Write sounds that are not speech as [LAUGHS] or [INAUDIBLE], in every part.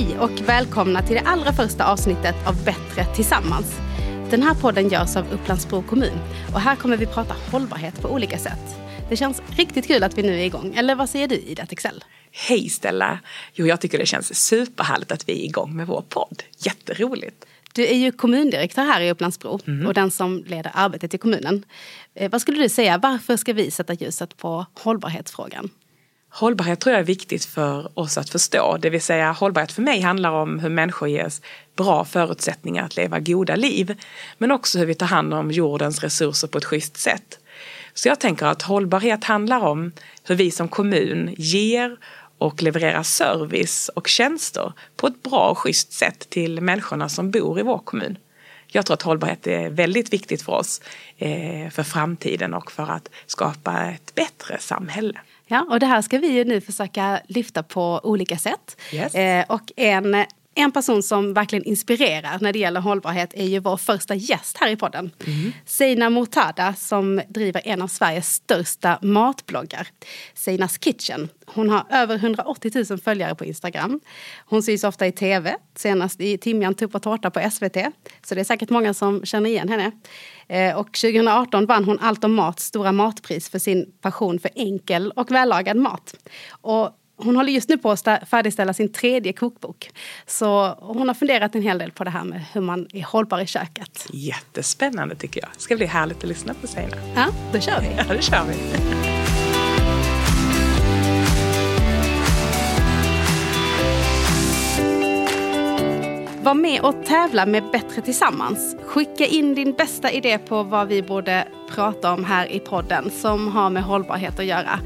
Hej och välkomna till det allra första avsnittet av Bättre tillsammans. Den här podden görs av Upplandsbro kommun och här kommer vi prata hållbarhet på olika sätt. Det känns riktigt kul att vi nu är igång, eller vad säger du Ida Texell? Hej Stella! Jo, jag tycker det känns superhärligt att vi är igång med vår podd. Jätteroligt! Du är ju kommundirektör här i Upplandsbro mm. och den som leder arbetet i kommunen. Eh, vad skulle du säga, varför ska vi sätta ljuset på hållbarhetsfrågan? Hållbarhet tror jag är viktigt för oss att förstå. Det vill säga hållbarhet för mig handlar om hur människor ges bra förutsättningar att leva goda liv. Men också hur vi tar hand om jordens resurser på ett schysst sätt. Så jag tänker att hållbarhet handlar om hur vi som kommun ger och levererar service och tjänster på ett bra och schysst sätt till människorna som bor i vår kommun. Jag tror att hållbarhet är väldigt viktigt för oss eh, för framtiden och för att skapa ett bättre samhälle. Ja, och det här ska vi ju nu försöka lyfta på olika sätt. Yes. Eh, och en en person som verkligen inspirerar när det gäller hållbarhet är ju vår första gäst här i podden. Mm. Seina Mortada som driver en av Sveriges största matbloggar, Seinas Kitchen. Hon har över 180 000 följare på Instagram. Hon syns ofta i tv, senast i Timjan tupp och tårta på SVT. Så det är säkert många som känner igen henne. Eh, och 2018 vann hon Allt om Mats stora matpris för sin passion för enkel och vällagad mat. Och hon håller just nu på att färdigställa sin tredje kokbok. Så hon har funderat en hel del på det här med hur man är hållbar i köket. Jättespännande tycker jag. Det ska bli härligt att lyssna på Seina. Ja, då kör vi. Ja, det kör vi. Var med och tävla med Bättre Tillsammans. Skicka in din bästa idé på vad vi borde prata om här i podden som har med hållbarhet att göra.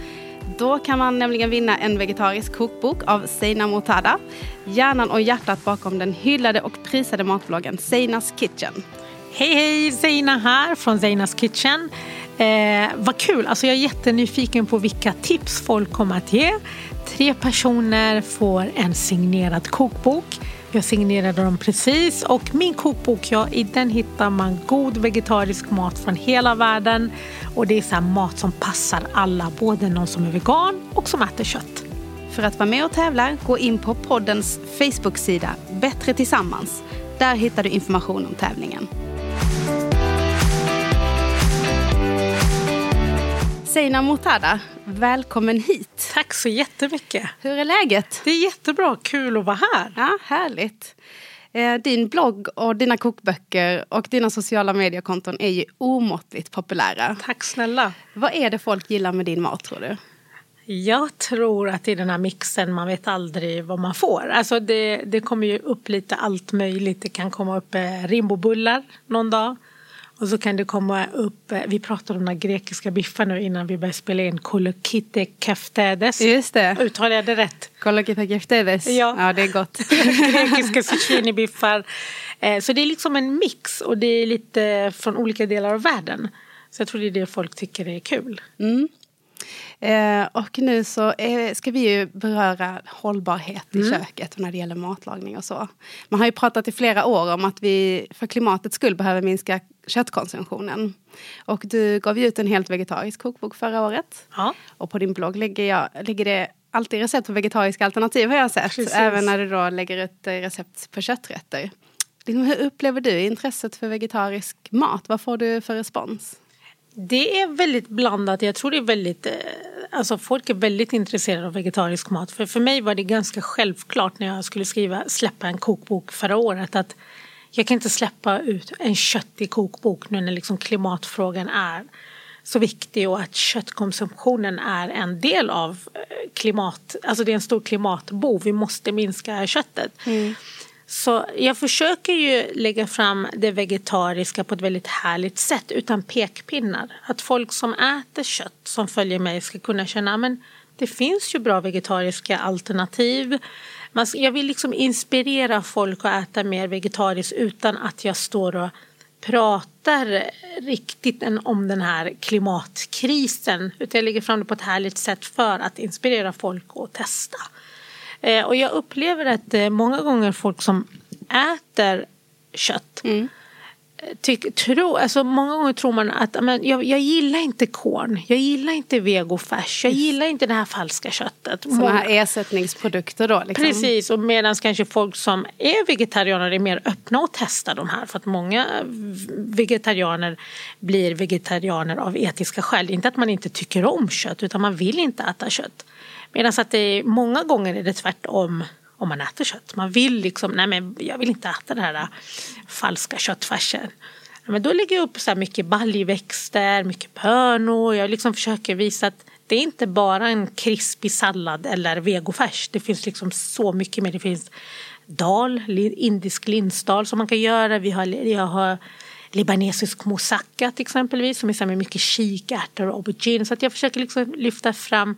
Då kan man nämligen vinna en vegetarisk kokbok av Seina Mortada. Hjärnan och hjärtat bakom den hyllade och prisade matbloggen Seinas Kitchen. Hej hej! Seina här från Seinas Kitchen. Eh, vad kul! Alltså jag är jättenyfiken på vilka tips folk kommer att ge. Tre personer får en signerad kokbok. Jag signerade dem precis och min kokbok, ja, i den hittar man god vegetarisk mat från hela världen. Och det är så mat som passar alla, både någon som är vegan och som äter kött. För att vara med och tävla, gå in på poddens Facebook-sida Bättre Tillsammans. Där hittar du information om tävlingen. Seina Mortada, välkommen hit. Tack så jättemycket. Hur är läget? Det är jättebra, kul att vara här. Ja, härligt. Eh, din blogg och dina kokböcker och dina sociala mediekonton är ju omåttligt populära. Tack snälla. Vad är det folk gillar med din mat tror du? Jag tror att i den här mixen man vet aldrig vad man får. Alltså det, det kommer ju upp lite allt möjligt. Det kan komma upp eh, rimbobullar någon dag. Och så kan det komma upp, eh, vi pratade om den grekiska biffar nu innan vi började spela in, kolokite keftedes. Just det. Uttalar jag det rätt? Kolokite keftedes. Ja. ja, det är gott. [LAUGHS] Grekiska zucchinibiffar. Eh, så det är liksom en mix och det är lite från olika delar av världen. Så jag tror det är det folk tycker är kul. Mm. Eh, och nu så eh, ska vi ju beröra hållbarhet i mm. köket när det gäller matlagning och så. Man har ju pratat i flera år om att vi för klimatets skull behöver minska köttkonsumtionen. Och du gav ju ut en helt vegetarisk kokbok förra året. Ja. Och på din blogg lägger, jag, lägger det alltid recept på vegetariska alternativ har jag sett. Precis. Även när du då lägger ut recept på kötträtter. Liksom, hur upplever du intresset för vegetarisk mat? Vad får du för respons? Det är väldigt blandat. Jag tror det är väldigt... Eh, alltså folk är väldigt intresserade av vegetarisk mat. För, för mig var det ganska självklart när jag skulle skriva, släppa en kokbok förra året att jag kan inte släppa ut en köttig kokbok nu när liksom klimatfrågan är så viktig och att köttkonsumtionen är en del av eh, klimat, alltså det är en stor klimatbov, vi måste minska köttet. Mm. Så jag försöker ju lägga fram det vegetariska på ett väldigt härligt sätt utan pekpinnar. Att folk som äter kött som följer mig ska kunna känna ah, men det finns ju bra vegetariska alternativ. Jag vill liksom inspirera folk att äta mer vegetariskt utan att jag står och pratar riktigt om den här klimatkrisen. Utan jag lägger fram det på ett härligt sätt för att inspirera folk att testa. Eh, och jag upplever att många gånger folk som äter kött mm. tyck, tro, alltså många gånger tror man att men, jag, jag gillar inte korn, jag gillar inte vegofärs, jag gillar inte det här falska köttet. Sådana här ersättningsprodukter då? Liksom. Precis, och medan kanske folk som är vegetarianer är mer öppna att testa de här. För att många vegetarianer blir vegetarianer av etiska skäl. Inte att man inte tycker om kött, utan man vill inte äta kött. Medan att det många gånger är det tvärtom om man äter kött. Man vill liksom, nej men jag vill inte äta den här äh, falska köttfärsen. Men då lägger jag upp så här mycket baljväxter, mycket bönor. Jag liksom försöker visa att det är inte bara en krispig sallad eller vegofärs. Det finns liksom så mycket mer. Det finns dal, indisk linsdal som man kan göra. Vi har, jag har libanesisk moussaka till exempelvis som är med mycket kikärtor och aubergine. Så att jag försöker liksom lyfta fram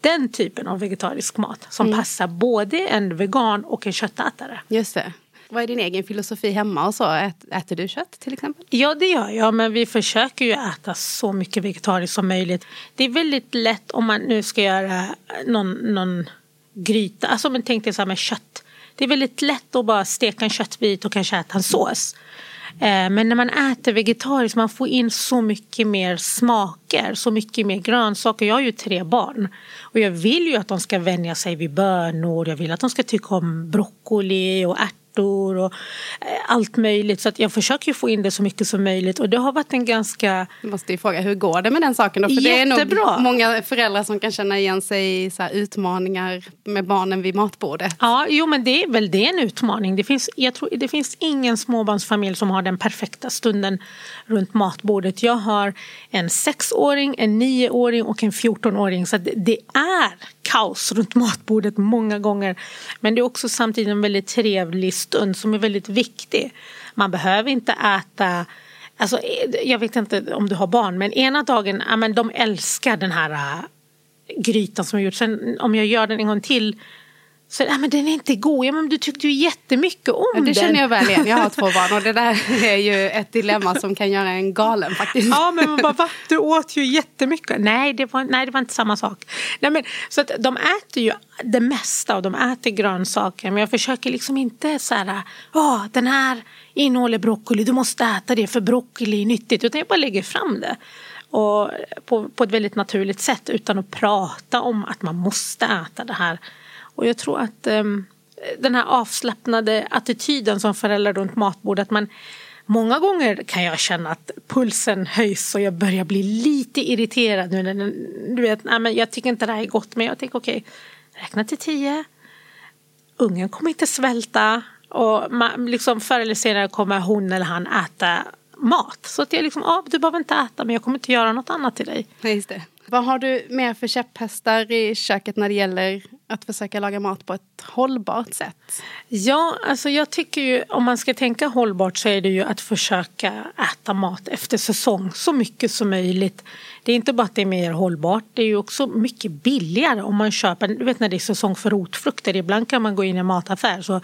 den typen av vegetarisk mat som mm. passar både en vegan och en köttätare. Just det. Vad är din egen filosofi hemma och så? Äter du kött till exempel? Ja det gör jag men vi försöker ju äta så mycket vegetariskt som möjligt. Det är väldigt lätt om man nu ska göra någon, någon gryta, alltså men tänk dig så här med kött. Det är väldigt lätt att bara steka en köttbit och kanske äta en sås. Eh, men när man äter vegetariskt man får in så mycket mer smaker, så mycket mer grönsaker. Jag har ju tre barn och jag vill ju att de ska vänja sig vid bönor, jag vill att de ska tycka om broccoli och ärtor ärtor och eh, allt möjligt. Så att jag försöker få in det så mycket som möjligt och det har varit en ganska... Jag måste ju fråga, hur går det med den saken då? För Jättebra. det är nog många föräldrar som kan känna igen sig i så utmaningar med barnen vid matbordet. Ja, jo men det är väl det en utmaning. Det finns, jag tror, det finns ingen småbarnsfamilj som har den perfekta stunden runt matbordet. Jag har en sexåring, en nioåring och en fjortonåring så det är kaos runt matbordet många gånger. Men det är också samtidigt en väldigt trevlig stund som är väldigt viktig. Man behöver inte äta Alltså, jag vet inte om du har barn men ena dagen, ja, men de älskar den här äh, grytan som jag gjort. Sen om jag gör den en gång till så, ja, men den är inte god. Ja, men du tyckte ju jättemycket om ja, det den. Det känner jag väl igen. Jag har två barn och det där [LAUGHS] är ju ett dilemma som kan göra en galen faktiskt. Ja, men man bara, va? Du åt ju jättemycket. Nej, det var, nej, det var inte samma sak. Nej, men, så att de äter ju det mesta och de äter grönsaker. Men jag försöker liksom inte så här, åh, den här innehåller broccoli, du måste äta det för broccoli är nyttigt. Utan jag bara lägger fram det. Och på, på ett väldigt naturligt sätt utan att prata om att man måste äta det här och jag tror att um, den här avslappnade attityden som föräldrar runt matbordet, att man Många gånger kan jag känna att pulsen höjs och jag börjar bli lite irriterad nu. När, du vet, nej, men jag tycker inte det här är gott men jag tänker okej, okay, räkna till tio. Ungen kommer inte svälta och man, liksom förr eller senare kommer hon eller han äta mat. Så att jag liksom, ah, du behöver inte äta men jag kommer inte göra något annat till dig. Nej, just det. Vad har du mer för käpphästar i köket när det gäller att försöka laga mat på ett hållbart sätt? Ja, alltså jag tycker ju om man ska tänka hållbart så är det ju att försöka äta mat efter säsong så mycket som möjligt. Det är inte bara att det är mer hållbart, det är ju också mycket billigare om man köper, du vet när det är säsong för rotfrukter, ibland kan man gå in i en mataffär så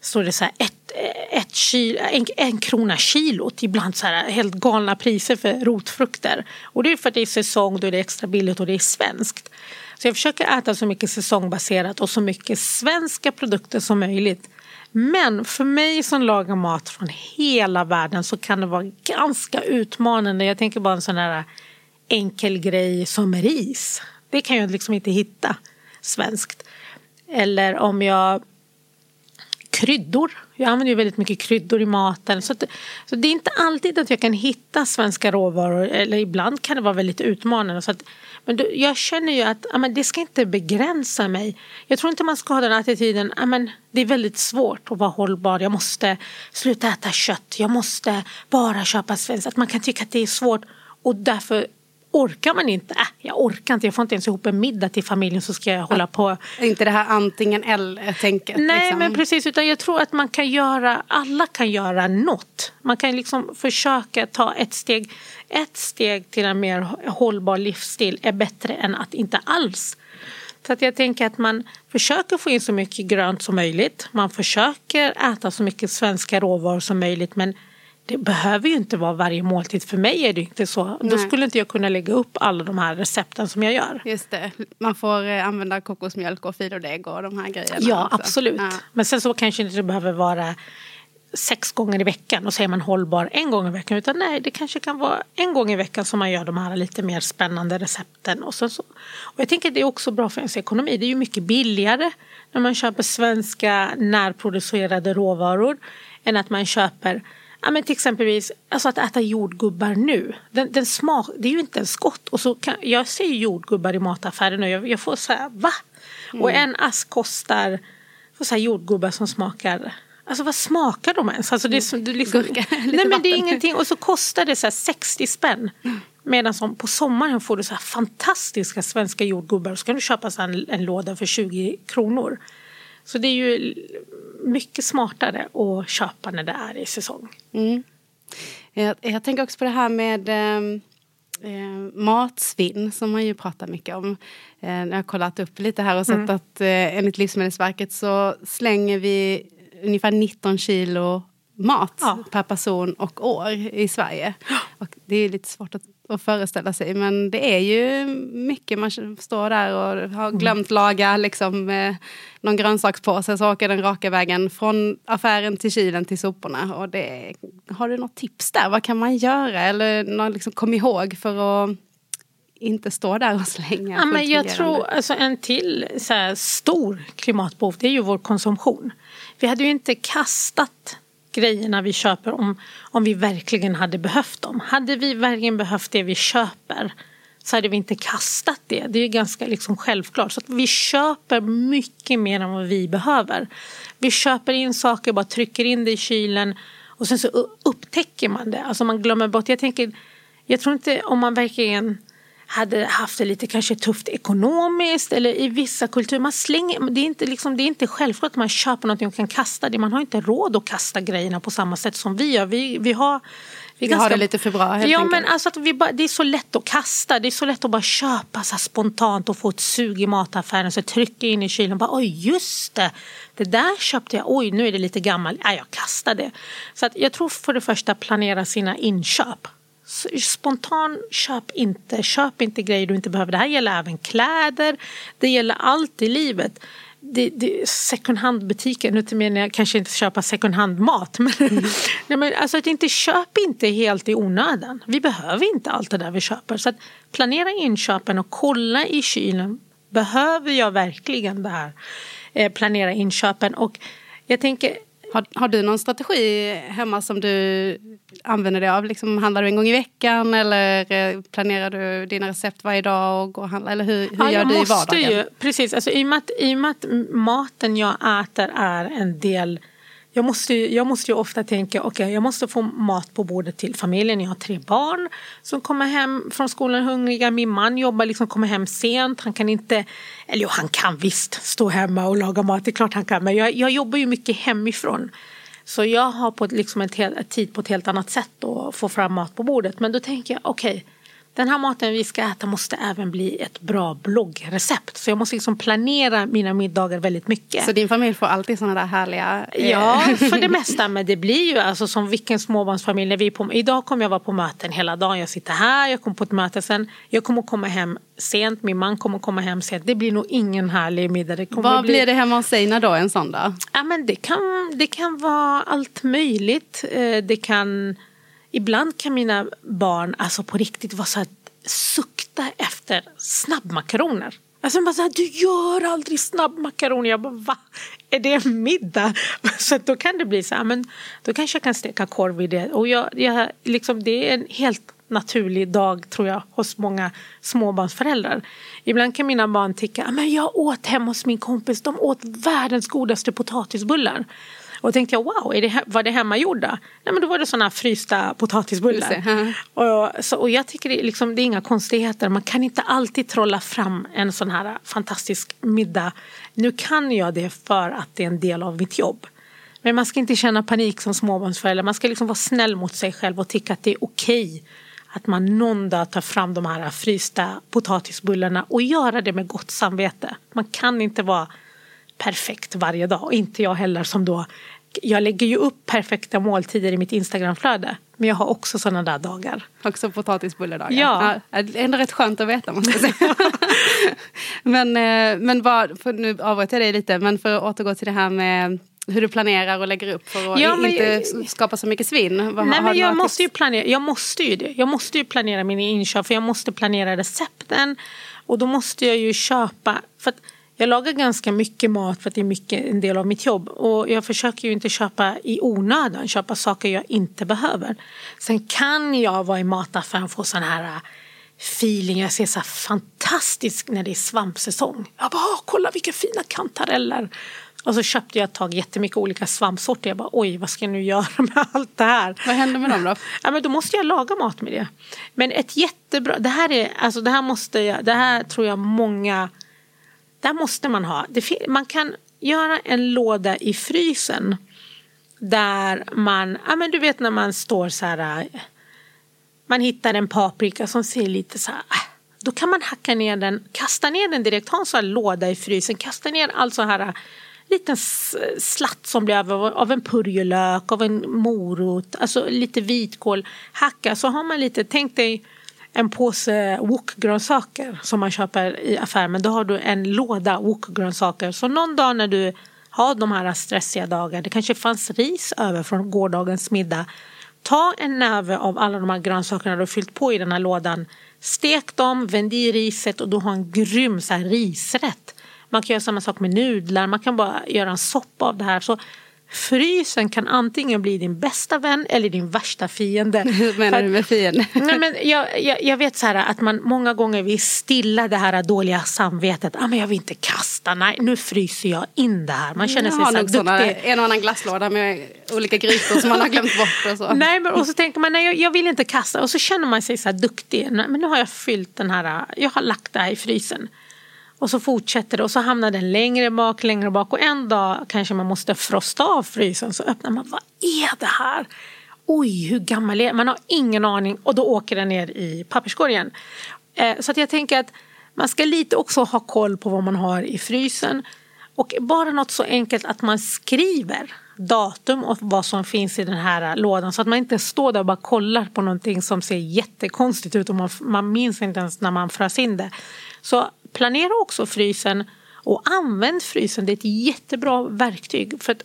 står det så här Eh, ett, kilo, en, en krona kilot. Ibland så här helt galna priser för rotfrukter. Och det är för att det är säsong, då är det extra billigt och det är svenskt. Så jag försöker äta så mycket säsongbaserat och så mycket svenska produkter som möjligt. Men för mig som lagar mat från hela världen så kan det vara ganska utmanande. Jag tänker bara en sån här enkel grej som ris. Det kan jag liksom inte hitta svenskt. Eller om jag kryddor. Jag använder ju väldigt mycket kryddor i maten. Så, att, så det är inte alltid att jag kan hitta svenska råvaror. Eller ibland kan det vara väldigt utmanande. Så att, men då, jag känner ju att amen, det ska inte begränsa mig. Jag tror inte man ska ha den attityden. Amen, det är väldigt svårt att vara hållbar. Jag måste sluta äta kött. Jag måste bara köpa svenskt. Att man kan tycka att det är svårt. Och därför orkar man inte, äh, jag orkar inte, jag får inte ens ihop en middag till familjen så ska jag hålla på. Inte det här antingen eller-tänket. Nej liksom. men precis, utan jag tror att man kan göra, alla kan göra något. Man kan liksom försöka ta ett steg. Ett steg till en mer hållbar livsstil är bättre än att inte alls. Så att jag tänker att man försöker få in så mycket grönt som möjligt. Man försöker äta så mycket svenska råvaror som möjligt men det behöver ju inte vara varje måltid. För mig är det inte så. Nej. Då skulle inte jag kunna lägga upp alla de här recepten som jag gör. Just det. Man får eh, använda kokosmjölk och filodeg och de här grejerna. Ja, också. absolut. Ja. Men sen så kanske det inte behöver vara sex gånger i veckan och säger man hållbar en gång i veckan. Utan nej, det kanske kan vara en gång i veckan som man gör de här lite mer spännande recepten. Och, så, så. och jag tänker att det är också bra för ens ekonomi. Det är ju mycket billigare när man köper svenska närproducerade råvaror än att man köper Ja, men till exempelvis alltså att äta jordgubbar nu. Den, den smak, det är ju inte ens gott. Och så kan, jag ser jordgubbar i mataffären och jag, jag får säga va? Mm. Och en ask kostar för så här jordgubbar som smakar Alltså vad smakar de ens? Alltså, det är, det är liksom, Gurka, [LAUGHS] nej men det är ingenting. Och så kostar det så här 60 spänn. Mm. Medan som på sommaren får du så här fantastiska svenska jordgubbar. Och så kan du köpa så en, en låda för 20 kronor. Så det är ju mycket smartare att köpa när det är i säsong. Mm. Jag, jag, tänker också på det här med ehm, eh, matsvinn som man ju pratar mycket om. Eh, jag har kollat upp lite här och sett mm. att eh, enligt Livsmedelsverket så slänger vi ungefär 19 kilo mat ja. per person och år i Sverige. Och det är lite svårt att, att, föreställa sig men det är ju mycket. Man står där och har mm. glömt laga liksom, eh, någon grönsakspåse så åker den raka vägen från affären till kylen till soporna. Och det, har du något tips där? Vad kan man göra? Eller någon, liksom, kom ihåg för att inte stå där och slänga. Ja, men jag tror alltså, en till så här, stor klimatbov det är ju vår konsumtion. Vi hade ju inte kastat grejerna vi köper om, om vi verkligen hade behövt dem. Hade vi verkligen behövt det vi köper så hade vi inte kastat det. Det är ganska liksom självklart. Så vi köper mycket mer än vad vi behöver. Vi köper in saker, bara trycker in det i kylen och sen så upptäcker man det. Alltså man glömmer bort. Jag tänker, jag tror inte om man verkligen hade haft det lite kanske tufft ekonomiskt eller i vissa kulturer. Man slänger, det, är inte liksom, det är inte självklart att man köper någonting och kan kasta det. Man har inte råd att kasta grejerna på samma sätt som vi gör. Vi, vi har vi, vi ganska, har det lite för bra helt Ja enkelt. men alltså att vi bara, det är så lätt att kasta. Det är så lätt att bara köpa så spontant och få ett sug i mataffären. Så trycka in i kylen och bara oj just det. Det där köpte jag. Oj nu är det lite gammalt. Nej jag kastar det. Så att jag tror för det första planera sina inköp spontan köp inte, köp inte grejer du inte behöver. Det här gäller även kläder, det gäller allt i livet. Det, det, second hand-butiker, nu menar jag kanske inte köpa second hand-mat. [LAUGHS] Men, mm. nej, men alltså att inte köp inte helt i onödan. Vi behöver inte allt det där vi köper. Så att planera inköpen och kolla i kylen. Behöver jag verkligen det här? Eh, planera inköpen. Och jag tänker har, har, du någon strategi hemma som du använder dig av? Liksom, handlar du en gång i veckan eller eh, planerar du dina recept varje dag och går och handlar? Eller hur, hur ja, gör du i vardagen? Ju, precis, alltså, i, och med att, i och med att maten jag äter är en del jag måste, jag måste ju ofta tänka, okej okay, jag måste få mat på bordet till familjen. Jag har tre barn som kommer hem från skolan hungriga. Min man jobbar liksom, kommer hem sent. Han kan inte, eller jo han kan visst stå hemma och laga mat, det är klart han kan. Men jag, jag jobbar ju mycket hemifrån. Så jag har på liksom ett, ett tid på ett helt annat sätt att få fram mat på bordet. Men då tänker jag, okej okay, den här maten vi ska äta måste även bli ett bra bloggrecept. Så jag måste liksom planera mina middagar väldigt mycket. Så din familj får alltid sådana där härliga... Eh... Ja, för det [LAUGHS] mesta. Men det blir ju alltså som vilken småbarnsfamilj. När vi på, idag kommer jag vara på möten hela dagen. Jag sitter här, jag kommer på ett möte sen. Jag kommer komma hem sent, min man kommer komma hem sent. Det blir nog ingen härlig middag. Det Vad bli... blir det hemma hos Eina då en sån dag? Ja, men det, kan, det kan vara allt möjligt. Eh, det kan Ibland kan mina barn alltså på riktigt vara så här, sukta efter snabbmakaroner. Alltså bara så här, du gör aldrig snabbmakaroner. Jag bara, va? Är det en middag? [LAUGHS] Så då kan det bli så här, men då kanske jag kan steka korv i det. Och jag, jag, liksom, det är en helt naturlig dag tror jag hos många småbarnsföräldrar. Ibland kan mina barn tycka, ah, men jag åt hemma hos min kompis, de åt världens godaste potatisbullar. Och då tänkte jag wow, är det, var det hemmagjorda? Nej men då var det sådana frysta potatisbullar. Och, så, och jag tycker det, liksom, det är inga konstigheter. Man kan inte alltid trolla fram en sån här fantastisk middag. Nu kan jag det för att det är en del av mitt jobb. Men man ska inte känna panik som småbarnsförälder. Man ska liksom vara snäll mot sig själv och tycka att det är okej att man någon dag tar fram de här frysta potatisbullarna och göra det med gott samvete. Man kan inte vara perfekt varje dag. Och inte jag heller som då jag lägger ju upp perfekta måltider i mitt Instagramflöde. Men jag har också sådana där dagar. Också potatisbulledagar? Ja. ja. Ändå rätt skönt att veta måste jag säga. [LAUGHS] men, eh, men vad, för nu avbröt jag dig lite, men för att återgå till det här med hur du planerar och lägger upp för att Ja, inte jag- skapa så mycket svinn? Vad- Nej, men jag måste ju planera. Jag måste ju det. Jag måste ju planera mina inköp för jag måste planera recepten. Och då måste jag ju köpa. För att jag lagar ganska mycket mat för att det är mycket, en del av mitt jobb. Och jag försöker ju inte köpa i onödan. Köpa saker jag inte behöver. Sen kan jag vara i mataffären och få sån här äh, feeling. Jag ser så här fantastisk när det är svampsäsong. Jag bara, "Åh, kolla vilka fina kantareller. Och så köpte jag ett tag jättemycket olika svampsorter. Jag bara, oj, vad ska jag nu göra med allt det här? Vad händer med dem då? [LAUGHS] Ja, men då måste jag laga mat med det. Men ett jättebra, det här, är, alltså det här måste jag, det här tror jag många, där måste man ha. Det, man kan göra en låda i frysen där man, ja men du vet när man står så här, äh, man hittar en paprika som ser lite så här, äh, då kan man hacka ner den, kasta ner den direkt, ha en sån här låda i frysen, kasta ner all så här äh, liten slatt som blir av, av en purjolök, av en morot, alltså lite vitkål, hacka så har man lite, tänk dig en påse wokgrönsaker som man köper i affären men då har du en låda wokgrönsaker så någon dag när du har de här stressiga dagarna, det kanske fanns ris över från gårdagens middag Ta en näve av alla de här grönsakerna du har fyllt på i den här lådan. Stek dem, vänd i riset och du har en grym så här, risrätt. Man kan göra samma sak med nudlar, man kan bara göra en soppa av det här. Så frysen kan antingen bli din bästa vän eller din värsta fiende. Hur [LAUGHS] menar du med fiende? [LAUGHS] Nej, men jag, jag, jag vet så här att man många gånger vill stilla det här dåliga samvetet. Ah, men jag vill inte kasta, nej nu fryser jag in det här. Man känner Jag sig så nog såna, duktig. en och annan glasslåda med olika grytor som man har glömt bort och så. [LAUGHS] Nej, men och så tänker man nej, jag, jag vill inte kasta och så känner man sig så här duktig. Nej, Men nu har jag fyllt den här, jag har lagt det här i frysen. Och så fortsätter det och så hamnar den längre bak, längre bak och en dag kanske man måste frosta av frysen så öppnar man, vad är det här? Oj, hur gammal är den? Man har ingen aning och då åker den ner i papperskorgen. Eh, så att jag tänker att man ska lite också ha koll på vad man har i frysen. Och bara något så enkelt att man skriver datum och vad som finns i den här lådan så att man inte står där och bara kollar på någonting som ser jättekonstigt ut och man, man minns inte ens när man frös in det. Så planera också frysen och använd frysen, det är ett jättebra verktyg. För att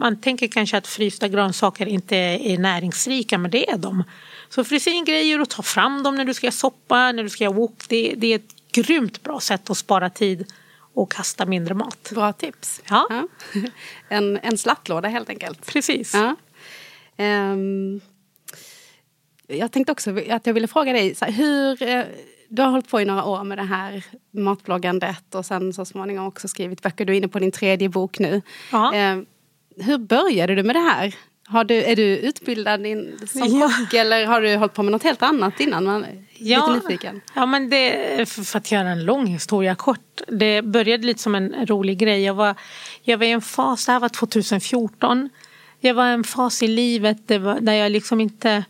man tänker kanske att frysta grönsaker inte är näringsrika, men det är de. Så frys in grejer och ta fram dem när du ska göra soppa, när du ska göra wok. Det, det är ett grymt bra sätt att spara tid och kasta mindre mat. Bra tips. Ja. [LAUGHS] En, en slattlåda helt enkelt. Precis. Ja. Ehm, jag tänkte också att jag ville fråga dig, hur, eh, du har hållit på i några år med det här matbloggandet och sen så småningom också skrivit böcker. Du är inne på din tredje bok nu. Ja. Ehm, hur började du med det här? Har du, är du utbildad in, som Ja. kock eller har du hållit på med något helt annat innan? Man, är Lite nyfiken. Ja, men det, för att göra en lång historia kort. Det började lite som en rolig grej. Jag var, jag var i en fas, det här var 2014. Jag var i en fas i livet var, där jag liksom inte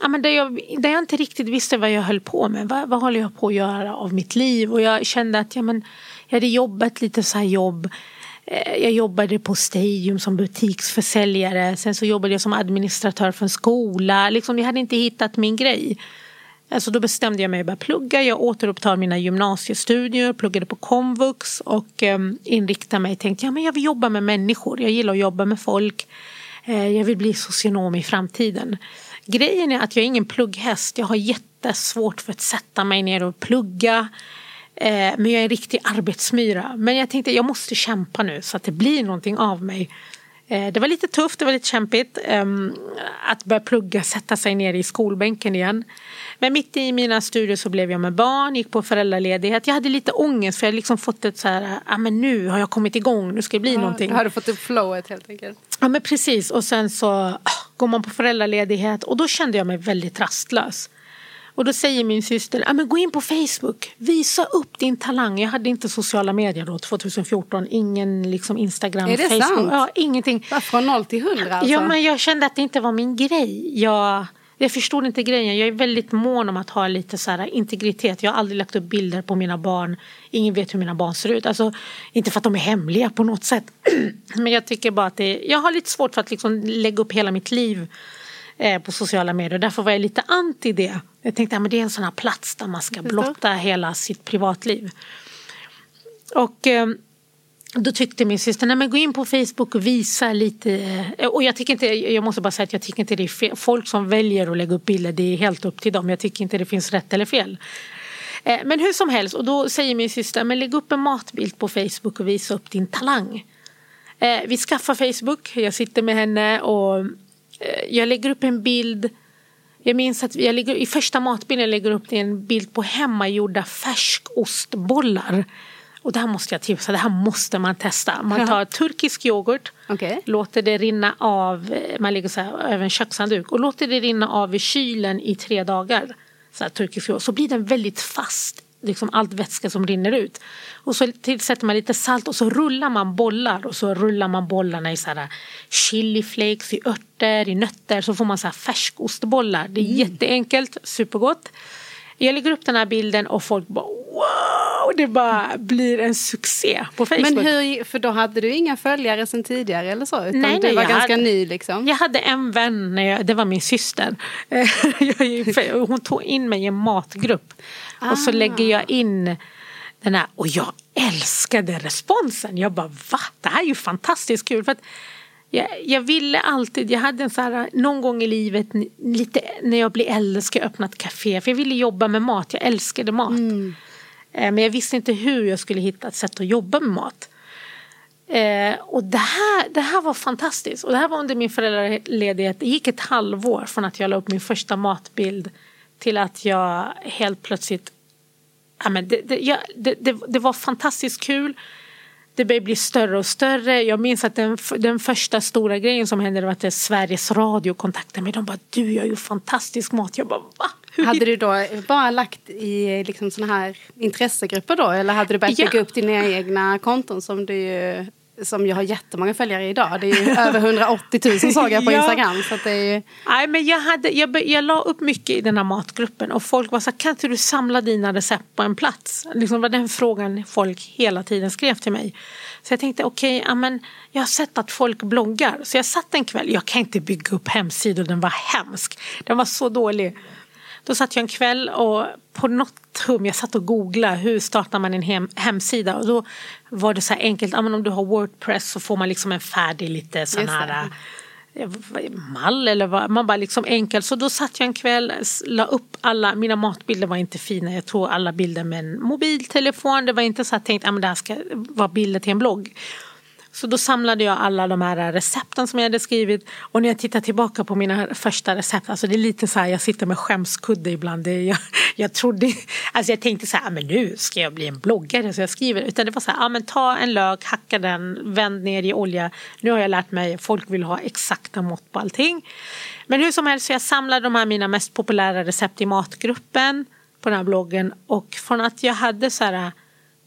Ja, men där, jag, där jag inte riktigt visste vad jag höll på med. Vad, vad håller jag på att göra av mitt liv? Och jag kände att ja, men, jag hade jobbat lite så här jobb. Eh, jag jobbade på Stadium som butiksförsäljare. Sen så jobbade jag som administratör för en skola. Liksom, jag hade inte hittat min grej. Alltså då bestämde jag mig att börja plugga. Jag återupptar mina gymnasiestudier, pluggade på komvux och eh, inriktade mig. Tänkte ja, men jag vill jobba med människor. Jag gillar att jobba med folk. Eh, jag vill bli socionom i framtiden. Grejen är att jag är ingen plugghäst. Jag har jättesvårt för att sätta mig ner och plugga. Eh, men jag är en riktig arbetsmyra. Men jag tänkte jag måste kämpa nu så att det blir någonting av mig. Eh, Det var lite tufft, det var lite kämpigt ehm, att börja plugga, sätta sig ner i skolbänken igen. Men mitt i mina studier så blev jag med barn, gick på föräldraledighet. Jag hade lite ångest för jag hade liksom fått ett så här, ja men nu har jag kommit igång, nu ska det bli någonting. Då har du fått upp flowet helt enkelt. Ja men precis och sen så ah, går man på föräldraledighet och då kände jag mig väldigt rastlös. Och då säger min syster, ja men gå in på Facebook, visa upp din talang. Jag hade inte sociala medier då 2014, ingen liksom Instagram, Är det Facebook. sant? Ja, ingenting. Bara från noll till hundra alltså? Ja men jag kände att det inte var min grej. Jag, jag förstod inte grejen. Jag är väldigt mån om att ha lite så här integritet. Jag har aldrig lagt upp bilder på mina barn. Ingen vet hur mina barn ser ut. Alltså, inte för att de är hemliga på något sätt. [CLEARS THROAT] men jag tycker bara att det, jag har lite svårt för att liksom lägga upp hela mitt liv eh, på sociala medier. Därför var jag lite anti det. Jag tänkte att det är en sån här plats där man ska blotta hela sitt privatliv. Och eh, då tyckte min syster, nej men gå in på Facebook och visa lite. eh, Och jag tycker inte, jag måste bara säga att jag tycker inte det är fel. Folk som väljer att lägga upp bilder, det är helt upp till dem. Jag tycker inte det finns rätt eller fel. Eh, Men hur som helst, och då säger min syster, men lägg upp en matbild på Facebook och visa upp din talang. Vi skaffar Facebook, jag sitter med henne och jag lägger upp en bild. Jag minns att jag lägger, i första matbilden lägger upp en bild på hemmagjorda färskostbollar. Och det här måste jag tipsa, det här måste man testa. Man tar turkisk yoghurt, Okej. låter det rinna av, eh, man lägger så här över en kökshandduk och låter det rinna av i kylen i tre dagar. Så, här, turkisk yoghurt. så blir den väldigt fast, liksom allt vätska som rinner ut. Och så tillsätter man lite salt och så rullar man bollar och så rullar man bollarna i så här chiliflakes, i örter, i nötter så får man så här färskostbollar. Det är jätteenkelt, supergott. Jag lägger upp den här bilden och folk bara wow, det bara blir en succé på Facebook. Men hur, för då hade du inga följare sen tidigare eller så? Utan Nej, nej, var ganska hade- ny liksom? Jag hade en vän, när jag, det var min syster. [LAUGHS] Hon tog in mig i en matgrupp. Och så Ah. lägger jag in den här. Och jag älskade responsen. Jag bara va? Det här är ju fantastiskt kul. För att jag, jag ville alltid, jag hade en så här, någon gång i livet, lite, när jag blir äldre ska jag öppna ett café. För jag ville jobba med mat, jag älskade mat. Eh, Men jag visste inte hur jag skulle hitta ett sätt att jobba med mat. Eh, och det här, det här var fantastiskt. Och det här var under min föräldraledighet. Det gick ett halvår från att jag la upp min första matbild till att jag helt plötsligt... Ja, men det, det, jag, det, det, var fantastiskt kul. Det började bli större och större. Jag minns att den, den första stora grejen som hände var att Sveriges Radio kontaktade mig. De bara, du gör ju fantastisk mat. Jag bara, va? Hade du då bara lagt i liksom såna här intressegrupper då? Eller hade du börjat Ja. bygga upp dina egna konton som du som ju har jättemånga följare idag? Det är ju [LAUGHS] över 180 000 såg jag på Ja. Instagram. Så att det är ju, Nej, men jag, hade, jag, jag la upp mycket i den här matgruppen och folk var så här, kan inte du samla dina recept på en plats? Liksom var den frågan folk hela tiden skrev till mig. Så jag tänkte okej, men jag har sett att folk bloggar. Så jag satt en kväll, jag kan inte bygga upp hemsidor, den var hemsk. Den var så dålig. Då satt jag en kväll och på något hum, jag satt och googlade hur startar man en hem, hemsida? Och då var det så här enkelt, ja, men om du har Wordpress så får man liksom en färdig lite sån här eh, mall eller vad, man bara liksom enkelt. Så då satt jag en kväll, la upp alla, mina matbilder var inte fina, jag tror alla bilder med en mobiltelefon, det var inte så att jag tänkte att det här ska vara bilder till en blogg. Så då samlade jag alla de här recepten som jag hade skrivit och när jag tittar tillbaka på mina första recept, alltså det är lite så här, jag sitter med skämskudde ibland. Det jag, jag trodde, alltså jag tänkte så här, ah, men nu ska jag bli en bloggare så jag skriver, utan det var så här, ja men ta en lök, hacka den, vänd ner i olja. Nu har jag lärt mig, folk vill ha exakta mått på allting. Men hur som helst, så jag samlade de här mina mest populära recept i matgruppen på den här bloggen och från att jag hade så här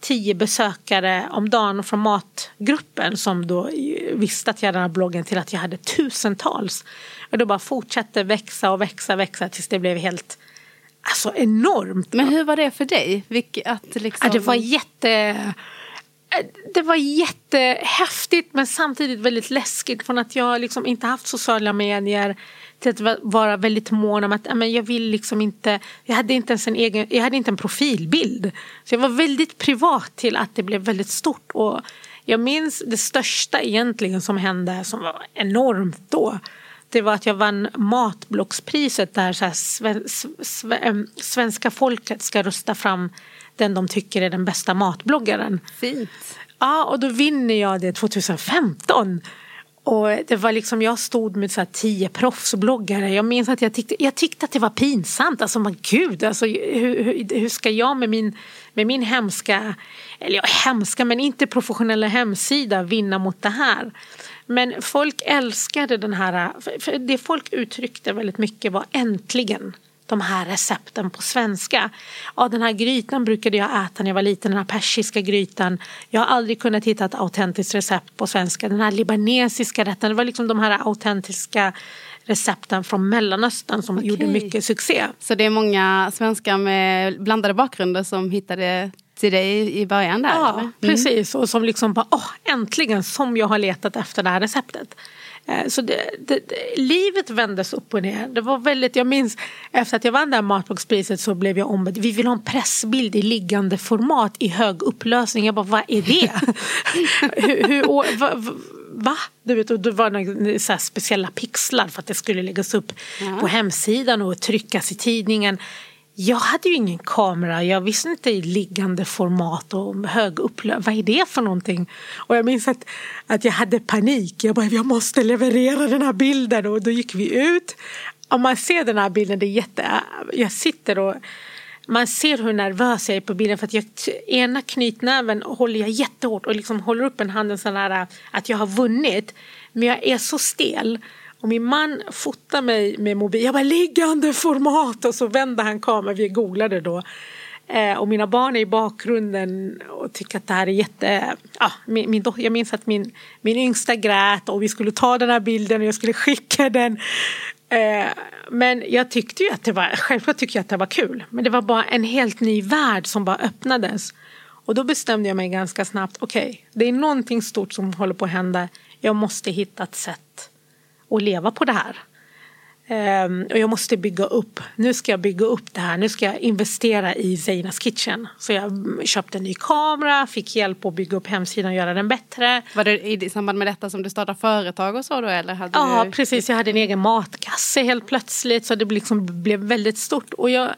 tio besökare om dagen från matgruppen som då visste att jag hade den här bloggen till att jag hade tusentals. Och det bara fortsatte växa och växa och växa tills det blev helt alltså enormt. men hur var det för dig? Vilk, att liksom, Ja, det var jätte... Det var jättehäftigt men samtidigt väldigt läskigt från att jag liksom inte haft sociala medier till att vara väldigt mån om att men jag vill liksom inte, jag hade inte ens en egen, jag hade inte en profilbild. Så jag var väldigt privat till att det blev väldigt stort och jag minns det största egentligen som hände som var enormt då. Det var att jag vann Matblockspriset där så här, sven, svenska folket ska rösta fram den de tycker är den bästa matbloggaren. Fint. Ja, och då vinner jag det 2015. Och det var liksom, jag stod med så här tio proffsbloggare. Jag minns att jag tyckte, jag tyckte att det var pinsamt. Alltså men gud, alltså, hur, hur, hur ska jag med min, med min hemska, eller ja, hemska men inte professionella hemsida vinna mot det här? Men folk älskade den här, för- det folk uttryckte väldigt mycket var äntligen de här recepten på svenska. Ja, den här grytan brukade jag äta när jag var liten, den här persiska grytan. Jag har aldrig kunnat hitta ett autentiskt recept på svenska. Den här libanesiska rätten, det var liksom de här autentiska recepten från Mellanöstern som gjorde mycket succé. Så det är många svenskar med blandade bakgrunder som hittade till dig i början där? Ja, eller? precis. Och som liksom bara, åh, äntligen som jag har letat efter det här receptet. Eh, Så det, det, livet vändes upp och ner. Det var väldigt, jag minns efter att jag vann det här Matboxpriset så blev jag ombedd. Vi vill ha en pressbild i liggande format i hög upplösning. Jag bara, vad är det? [LAUGHS] hur, hur, va, va? Du vet, och det var några så speciella pixlar för att det skulle läggas upp på hemsidan och tryckas i tidningen. Jag hade ju ingen kamera, jag visste inte i liggande format och hög upplösning. Vad är det för någonting? Och jag minns att, att jag hade panik. Jag bara, jag måste leverera den här bilden. Och då gick vi ut. Om man ser den här bilden, det är jätte... Jag sitter och... Man ser hur nervös jag är på bilden för att jag, ena knytnäven håller jag jättehårt och liksom håller upp en handen sån här att jag har vunnit. Men jag är så stel. Och min man fotar mig med mobil. Jag bara liggande format och så vänder han kameran. Vi googlade då. Eh, och mina barn är i bakgrunden och tycker att det här är jätte... Ja, min, min, jag minns att min, min yngsta grät och vi skulle ta den här bilden och jag skulle skicka den. Eh, men jag tyckte ju att det var, självklart tyckte jag att det var kul. Men det var bara en helt ny värld som bara öppnades. Och då bestämde jag mig ganska snabbt, okej, det är någonting stort som håller på att hända. Jag måste hitta ett sätt att leva på det här. Ehm, och jag måste bygga upp, nu ska jag bygga upp det här, nu ska jag investera i Zeinas Kitchen. Så jag mm, köpte en ny kamera, fick hjälp att bygga upp hemsidan och göra den bättre. Var det i samband med detta som du startade företag och så då? Eller hade Ja, du... precis. Jag hade en egen matkasse helt plötsligt så det liksom blev väldigt stort. Och jag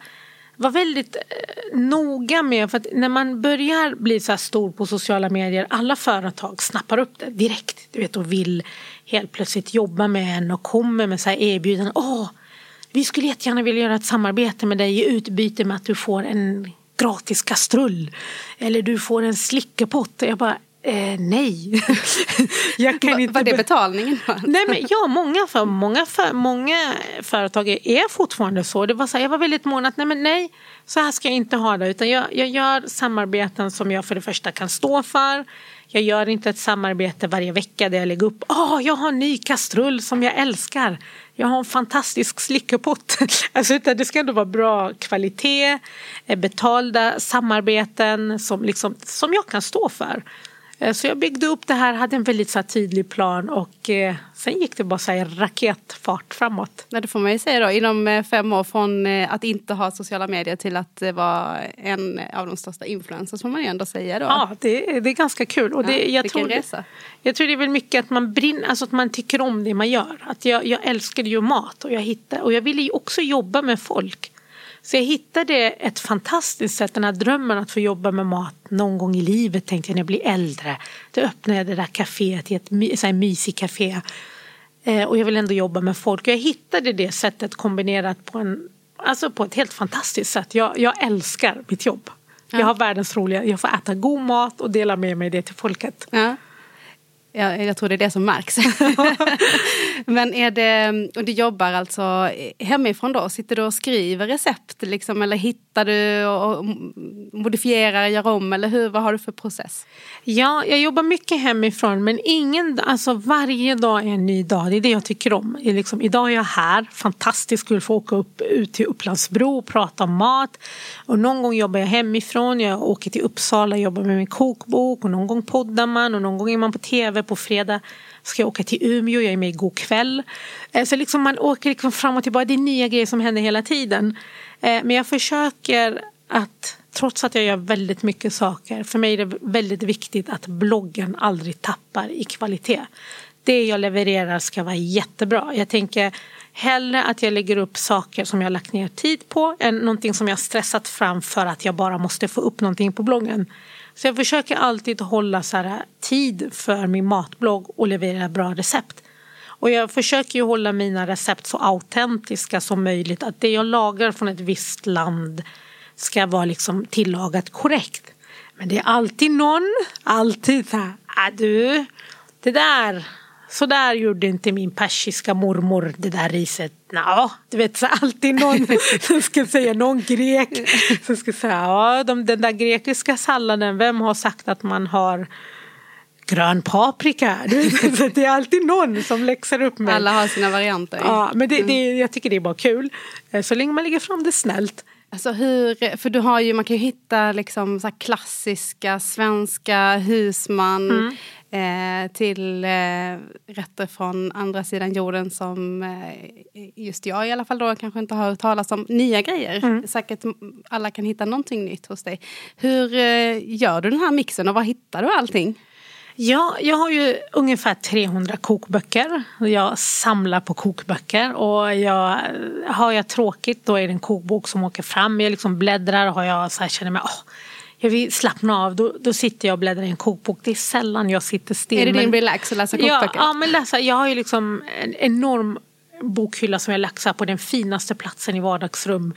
var väldigt eh, noga med, för att när man börjar bli så här stor på sociala medier, alla företag snappar upp det direkt. Du vet, och vill helt plötsligt jobba med en och kommer med så här erbjudanden. Åh, vi skulle jättegärna vilja göra ett samarbete med dig i utbyte med att du får en gratis kastrull. Eller du får en slickepott. Jag bara, eh, nej. [LAUGHS] jag kan Va- inte Var det be- betalningen? Nej, men ja, många, för, många, för, många företag är fortfarande så. Det var så här, jag var väldigt mån att nej, men nej, så här ska jag inte ha det. Utan jag, jag gör samarbeten som jag för det första kan stå för. Jag gör inte ett samarbete varje vecka där jag lägger upp Åh, jag har en ny kastrull som jag älskar. Jag har en fantastisk slickepott. [LAUGHS] Alltså, utan det ska ändå vara bra kvalitet, eh, betalda samarbeten som, liksom, som jag kan stå för. Eh, Så jag byggde upp det här, hade en väldigt så tydlig plan och eh, sen gick det bara så här, raketfart framåt. Nej, det får man ju säga då. Inom eh, fem år från att inte ha sociala medier till att vara en av de största influencers får man ju ändå säga då. Ja, det, det är ganska kul. Och det, Ja, jag, tror, resa. jag tror det är väl mycket att man brinner, alltså att man tycker om det man gör. Att jag, jag älskade ju mat och jag, hittade, och jag ville ju också jobba med folk. Så jag hittade ett fantastiskt sätt, den här drömmen att få jobba med mat någon gång i livet tänkte jag när jag blir äldre. Då öppnade jag det där kaféet till ett my, så här mysigt café. Eh, och jag vill ändå jobba med folk. Och jag hittade det sättet kombinerat på, en, alltså på ett helt fantastiskt sätt. Jag, jag älskar mitt jobb. Jag har världens roliga, jag får äta god mat och dela med mig det till folket. Ja. Ja, jag tror det är det som märks. [LAUGHS] Men är det, och du jobbar alltså hemifrån då? Sitter du och skriver recept liksom, eller hittar du och modifierar, gör om eller hur, vad har du för process? Ja, jag jobbar mycket hemifrån men ingen, alltså varje dag är en ny dag. Det är det jag tycker om. Är liksom, idag är jag här, fantastiskt kul att få åka upp, ut till Upplandsbro och prata om mat. Och någon gång jobbar jag hemifrån, jag åker till Uppsala och jobbar med min kokbok och någon gång poddar man och någon gång är man på tv på fredag. Ska jag åka till Umeå, jag är med i God kväll. Eh, så liksom man åker liksom fram och tillbaka, det är nya grejer som händer hela tiden. Eh, men jag försöker att trots att jag gör väldigt mycket saker, för mig är det väldigt viktigt att bloggen aldrig tappar i kvalitet. Det jag levererar ska vara jättebra. Jag tänker hellre att jag lägger upp saker som jag lagt ner tid på än någonting som jag stressat fram för att jag bara måste få upp någonting på bloggen. Så jag försöker alltid hålla så här, tid för min matblogg och leverera bra recept. Och jag försöker ju hålla mina recept så autentiska som möjligt. Att det jag lagar från ett visst land ska vara liksom tillagat korrekt. Men det är alltid någon, alltid så här, ah, du, det där, så där gjorde inte min persiska mormor det där riset. Nå, du vet, så alltid någon [LAUGHS] som ska säga, någon grek som ska säga, ja, de, den där grekiska salladen, vem har sagt att man har grön paprika? [LAUGHS] Så det är alltid någon som läxar upp mig. Alla har sina varianter. Ja, men det, det, jag tycker det är bara kul. Eh, Så länge man lägger fram det snällt. Alltså hur, för du har ju, man kan ju hitta liksom så klassiska svenska husman. Eh, till eh, rätter från andra sidan jorden som eh, just jag i alla fall då kanske inte har hört talas om. Nya grejer. Mm. Säkert alla kan hitta någonting nytt hos dig. Hur eh, gör du den här mixen och var hittar du allting? Ja, jag har ju ungefär 300 kokböcker. Jag samlar på kokböcker och jag, har jag tråkigt då är det en kokbok som åker fram. Jag liksom bläddrar och har jag så här, känner mig åh, jag vill slappna av. Då, då sitter jag och bläddrar i en kokbok. Det är sällan jag sitter still. Är det din men- relax att läsa kokböcker? Ja, ja men läsa, jag har ju liksom en enorm bokhylla som jag här på den finaste platsen i vardagsrum.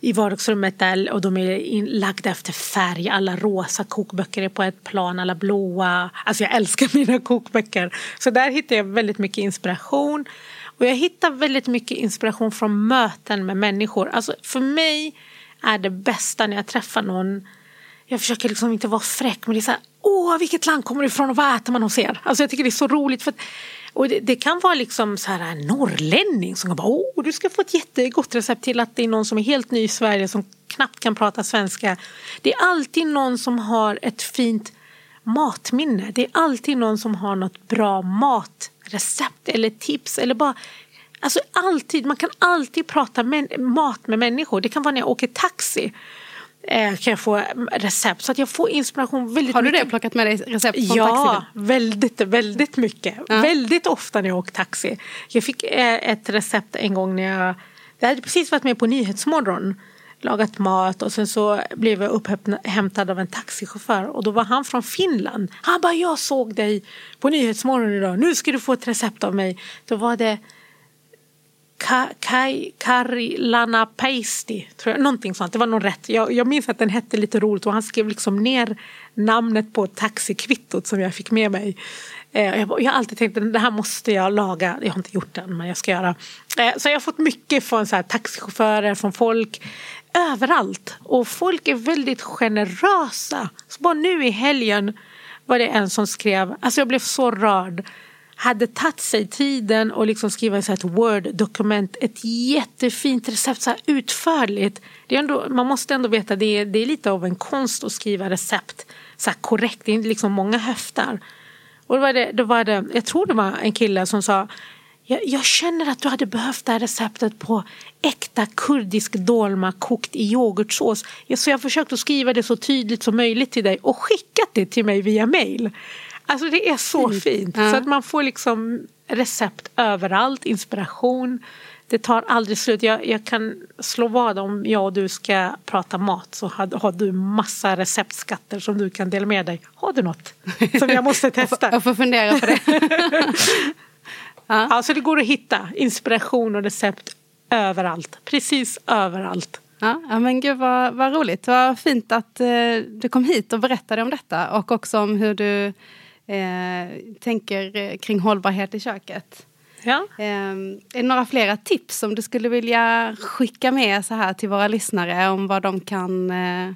I vardagsrummet där och de är inlagda efter färg. Alla rosa kokböcker är på ett plan, alla blåa. Alltså jag älskar [LAUGHS] mina kokböcker. Så där hittar jag väldigt mycket inspiration. Och jag hittar väldigt mycket inspiration från möten med människor. Alltså för mig är det bästa när jag träffar någon jag försöker liksom inte vara fräck men det är så här, åh vilket land kommer du ifrån och vad äter man hos er? Alltså jag tycker det är så roligt för att, och det, det kan vara liksom så här en norrlänning som bara, åh du ska få ett jättegott recept till att det är någon som är helt ny i Sverige som knappt kan prata svenska. Det är alltid någon som har ett fint matminne. Det är alltid någon som har något bra matrecept eller tips eller bara Alltså alltid, man kan alltid prata med, mat med människor. Det kan vara när jag åker taxi. Eh, kan jag få recept. Så att jag får inspiration väldigt Har du mycket. det? Plockat med dig recept från Ja, taxin? väldigt, väldigt mycket. Väldigt ofta när jag åker taxi. Jag fick eh, ett recept en gång när jag, jag hade precis varit med på Nyhetsmorgon. Lagat mat och sen så blev jag upphämtad av en taxichaufför och då var han från Finland. Han bara, jag såg dig på Nyhetsmorgon idag, nu ska du få ett recept av mig. Då var det Ka, kai, Karilana Paisti, tror jag. Någonting sånt. Det var nog rätt. Jag, jag minns att den hette lite roligt och han skrev liksom ner namnet på taxikvittot som jag fick med mig. Eh, jag, jag har alltid tänkt att det här måste jag laga. Jag har inte gjort den, men jag ska göra. Eh, så jag har fått mycket från så här, taxichaufförer, från folk överallt. Och folk är väldigt generösa. Så bara nu i helgen var det en som skrev, alltså jag blev så rörd hade tagit sig tiden och liksom skriva så ett word-dokument, ett jättefint recept, så här utförligt. Det är ändå, man måste ändå veta, det är, det är lite av en konst att skriva recept så här korrekt, det är liksom många höftar. Och då var det, då var det, jag tror det var en kille som sa jag, jag känner att du hade behövt det här receptet på äkta kurdisk dolma kokt i yoghurtsås. Så jag försökte skriva det så tydligt som möjligt till dig och skickat det till mig via mail. Alltså det är så fint. Ja. Så att man får liksom recept överallt, inspiration. Det tar aldrig slut. Jag, jag kan slå vad om jag och du ska prata mat så har, har du massa receptskatter som du kan dela med dig. Har du något som jag måste [LAUGHS] testa? Jag får fundera på det. [LAUGHS] Ja, så det går att hitta inspiration och recept överallt. Precis överallt. Ja, ja men gud vad, vad roligt. Vad fint att eh, du kom hit och berättade om detta och också om hur du eh, tänker eh, kring hållbarhet i köket. Ja. Eh, är det några flera tips som du skulle vilja skicka med så här till våra lyssnare om vad de kan, eh,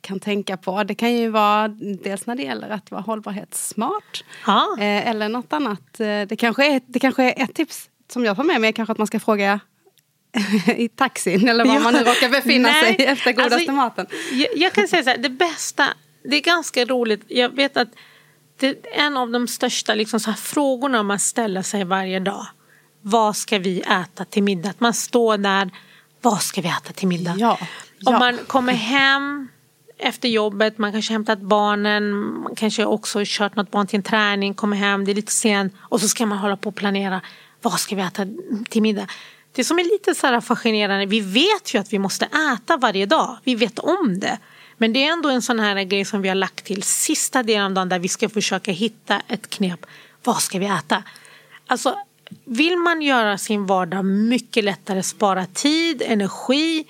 kan tänka på? Det kan ju vara dels när det gäller att vara hållbarhetssmart Ja. eh, eller något annat. Eh, det, kanske är, det kanske är ett tips som jag tar med mig, kanske att man ska fråga [LAUGHS] i taxin eller var Ja. man nu råkar befinna Nej, sig efter godaste alltså, maten. Jag, jag kan säga så här, det bästa, det är ganska roligt. Jag vet att det är en av de största liksom, så här, frågorna man ställer sig varje dag. Vad ska vi äta till middag? Att man står där, vad ska vi äta till middag? Ja, Om ja. man kommer hem efter jobbet, man kanske hämtat barnen, man kanske också kört något barn till en träning, kommer hem, det är lite sent och så ska man hålla på och planera, vad ska vi äta till middag? Det som är lite så fascinerande, vi vet ju att vi måste äta varje dag, vi vet om det. Men det är ändå en sån här grej som vi har lagt till sista delen av dagen där vi ska försöka hitta ett knep. Vad ska vi äta? Alltså, vill man göra sin vardag mycket lättare, spara tid, energi,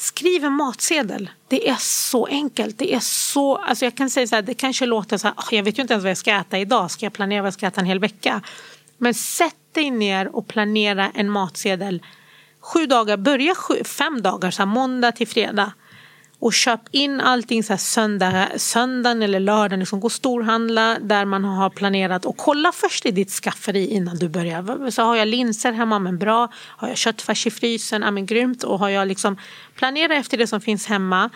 Skriv en matsedel. Det är så enkelt. Det är så, alltså jag kan säga så här, det kanske låter så här, ah, jag vet ju inte ens vad jag ska äta idag. Ska jag planera vad jag ska äta en hel vecka? Men sätt dig ner och planera en matsedel. Sju dagar, börja sju, fem dagar, så här, måndag till fredag. Och köp in allting så här söndag, söndagen eller lördagen. Liksom, gå och storhandla där man har planerat. Och kolla först i ditt skafferi innan du börjar. Så har jag linser hemma, men bra. Har jag köttfärs i frysen, ja men grymt. Och har jag liksom planera efter det som finns hemma.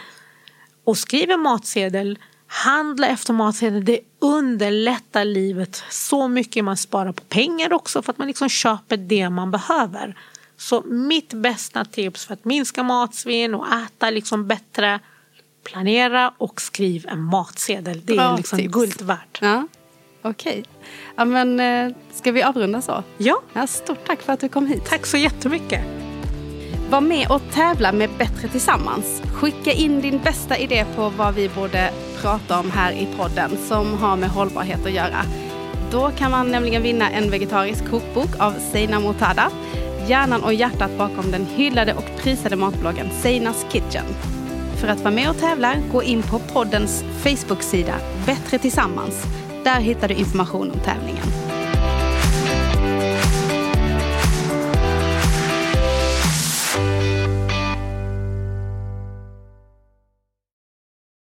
Och skriv en matsedel. Handla efter matsedeln. Det underlättar livet så mycket. Man sparar på pengar också för att man liksom köper det man behöver. Så mitt bästa tips för att minska matsvinn och äta liksom bättre planera och skriv en matsedel. Det Bra är liksom tips. guld värt. Ja, okej. Ja, men eh, ska vi avrunda så? Ja, Ja, stort tack för att du kom hit. tack så jättemycket. Var med och tävla med Bättre Tillsammans. Skicka in din bästa idé på vad vi borde prata om här i podden som har med hållbarhet att göra. Då kan man nämligen vinna en vegetarisk kokbok av Seina Mortada. Hjärnan och hjärtat bakom den hyllade och prisade matbloggen Seinas Kitchen. För att vara med och tävla, gå in på poddens Facebook-sida Bättre Tillsammans. Där hittar du information om tävlingen.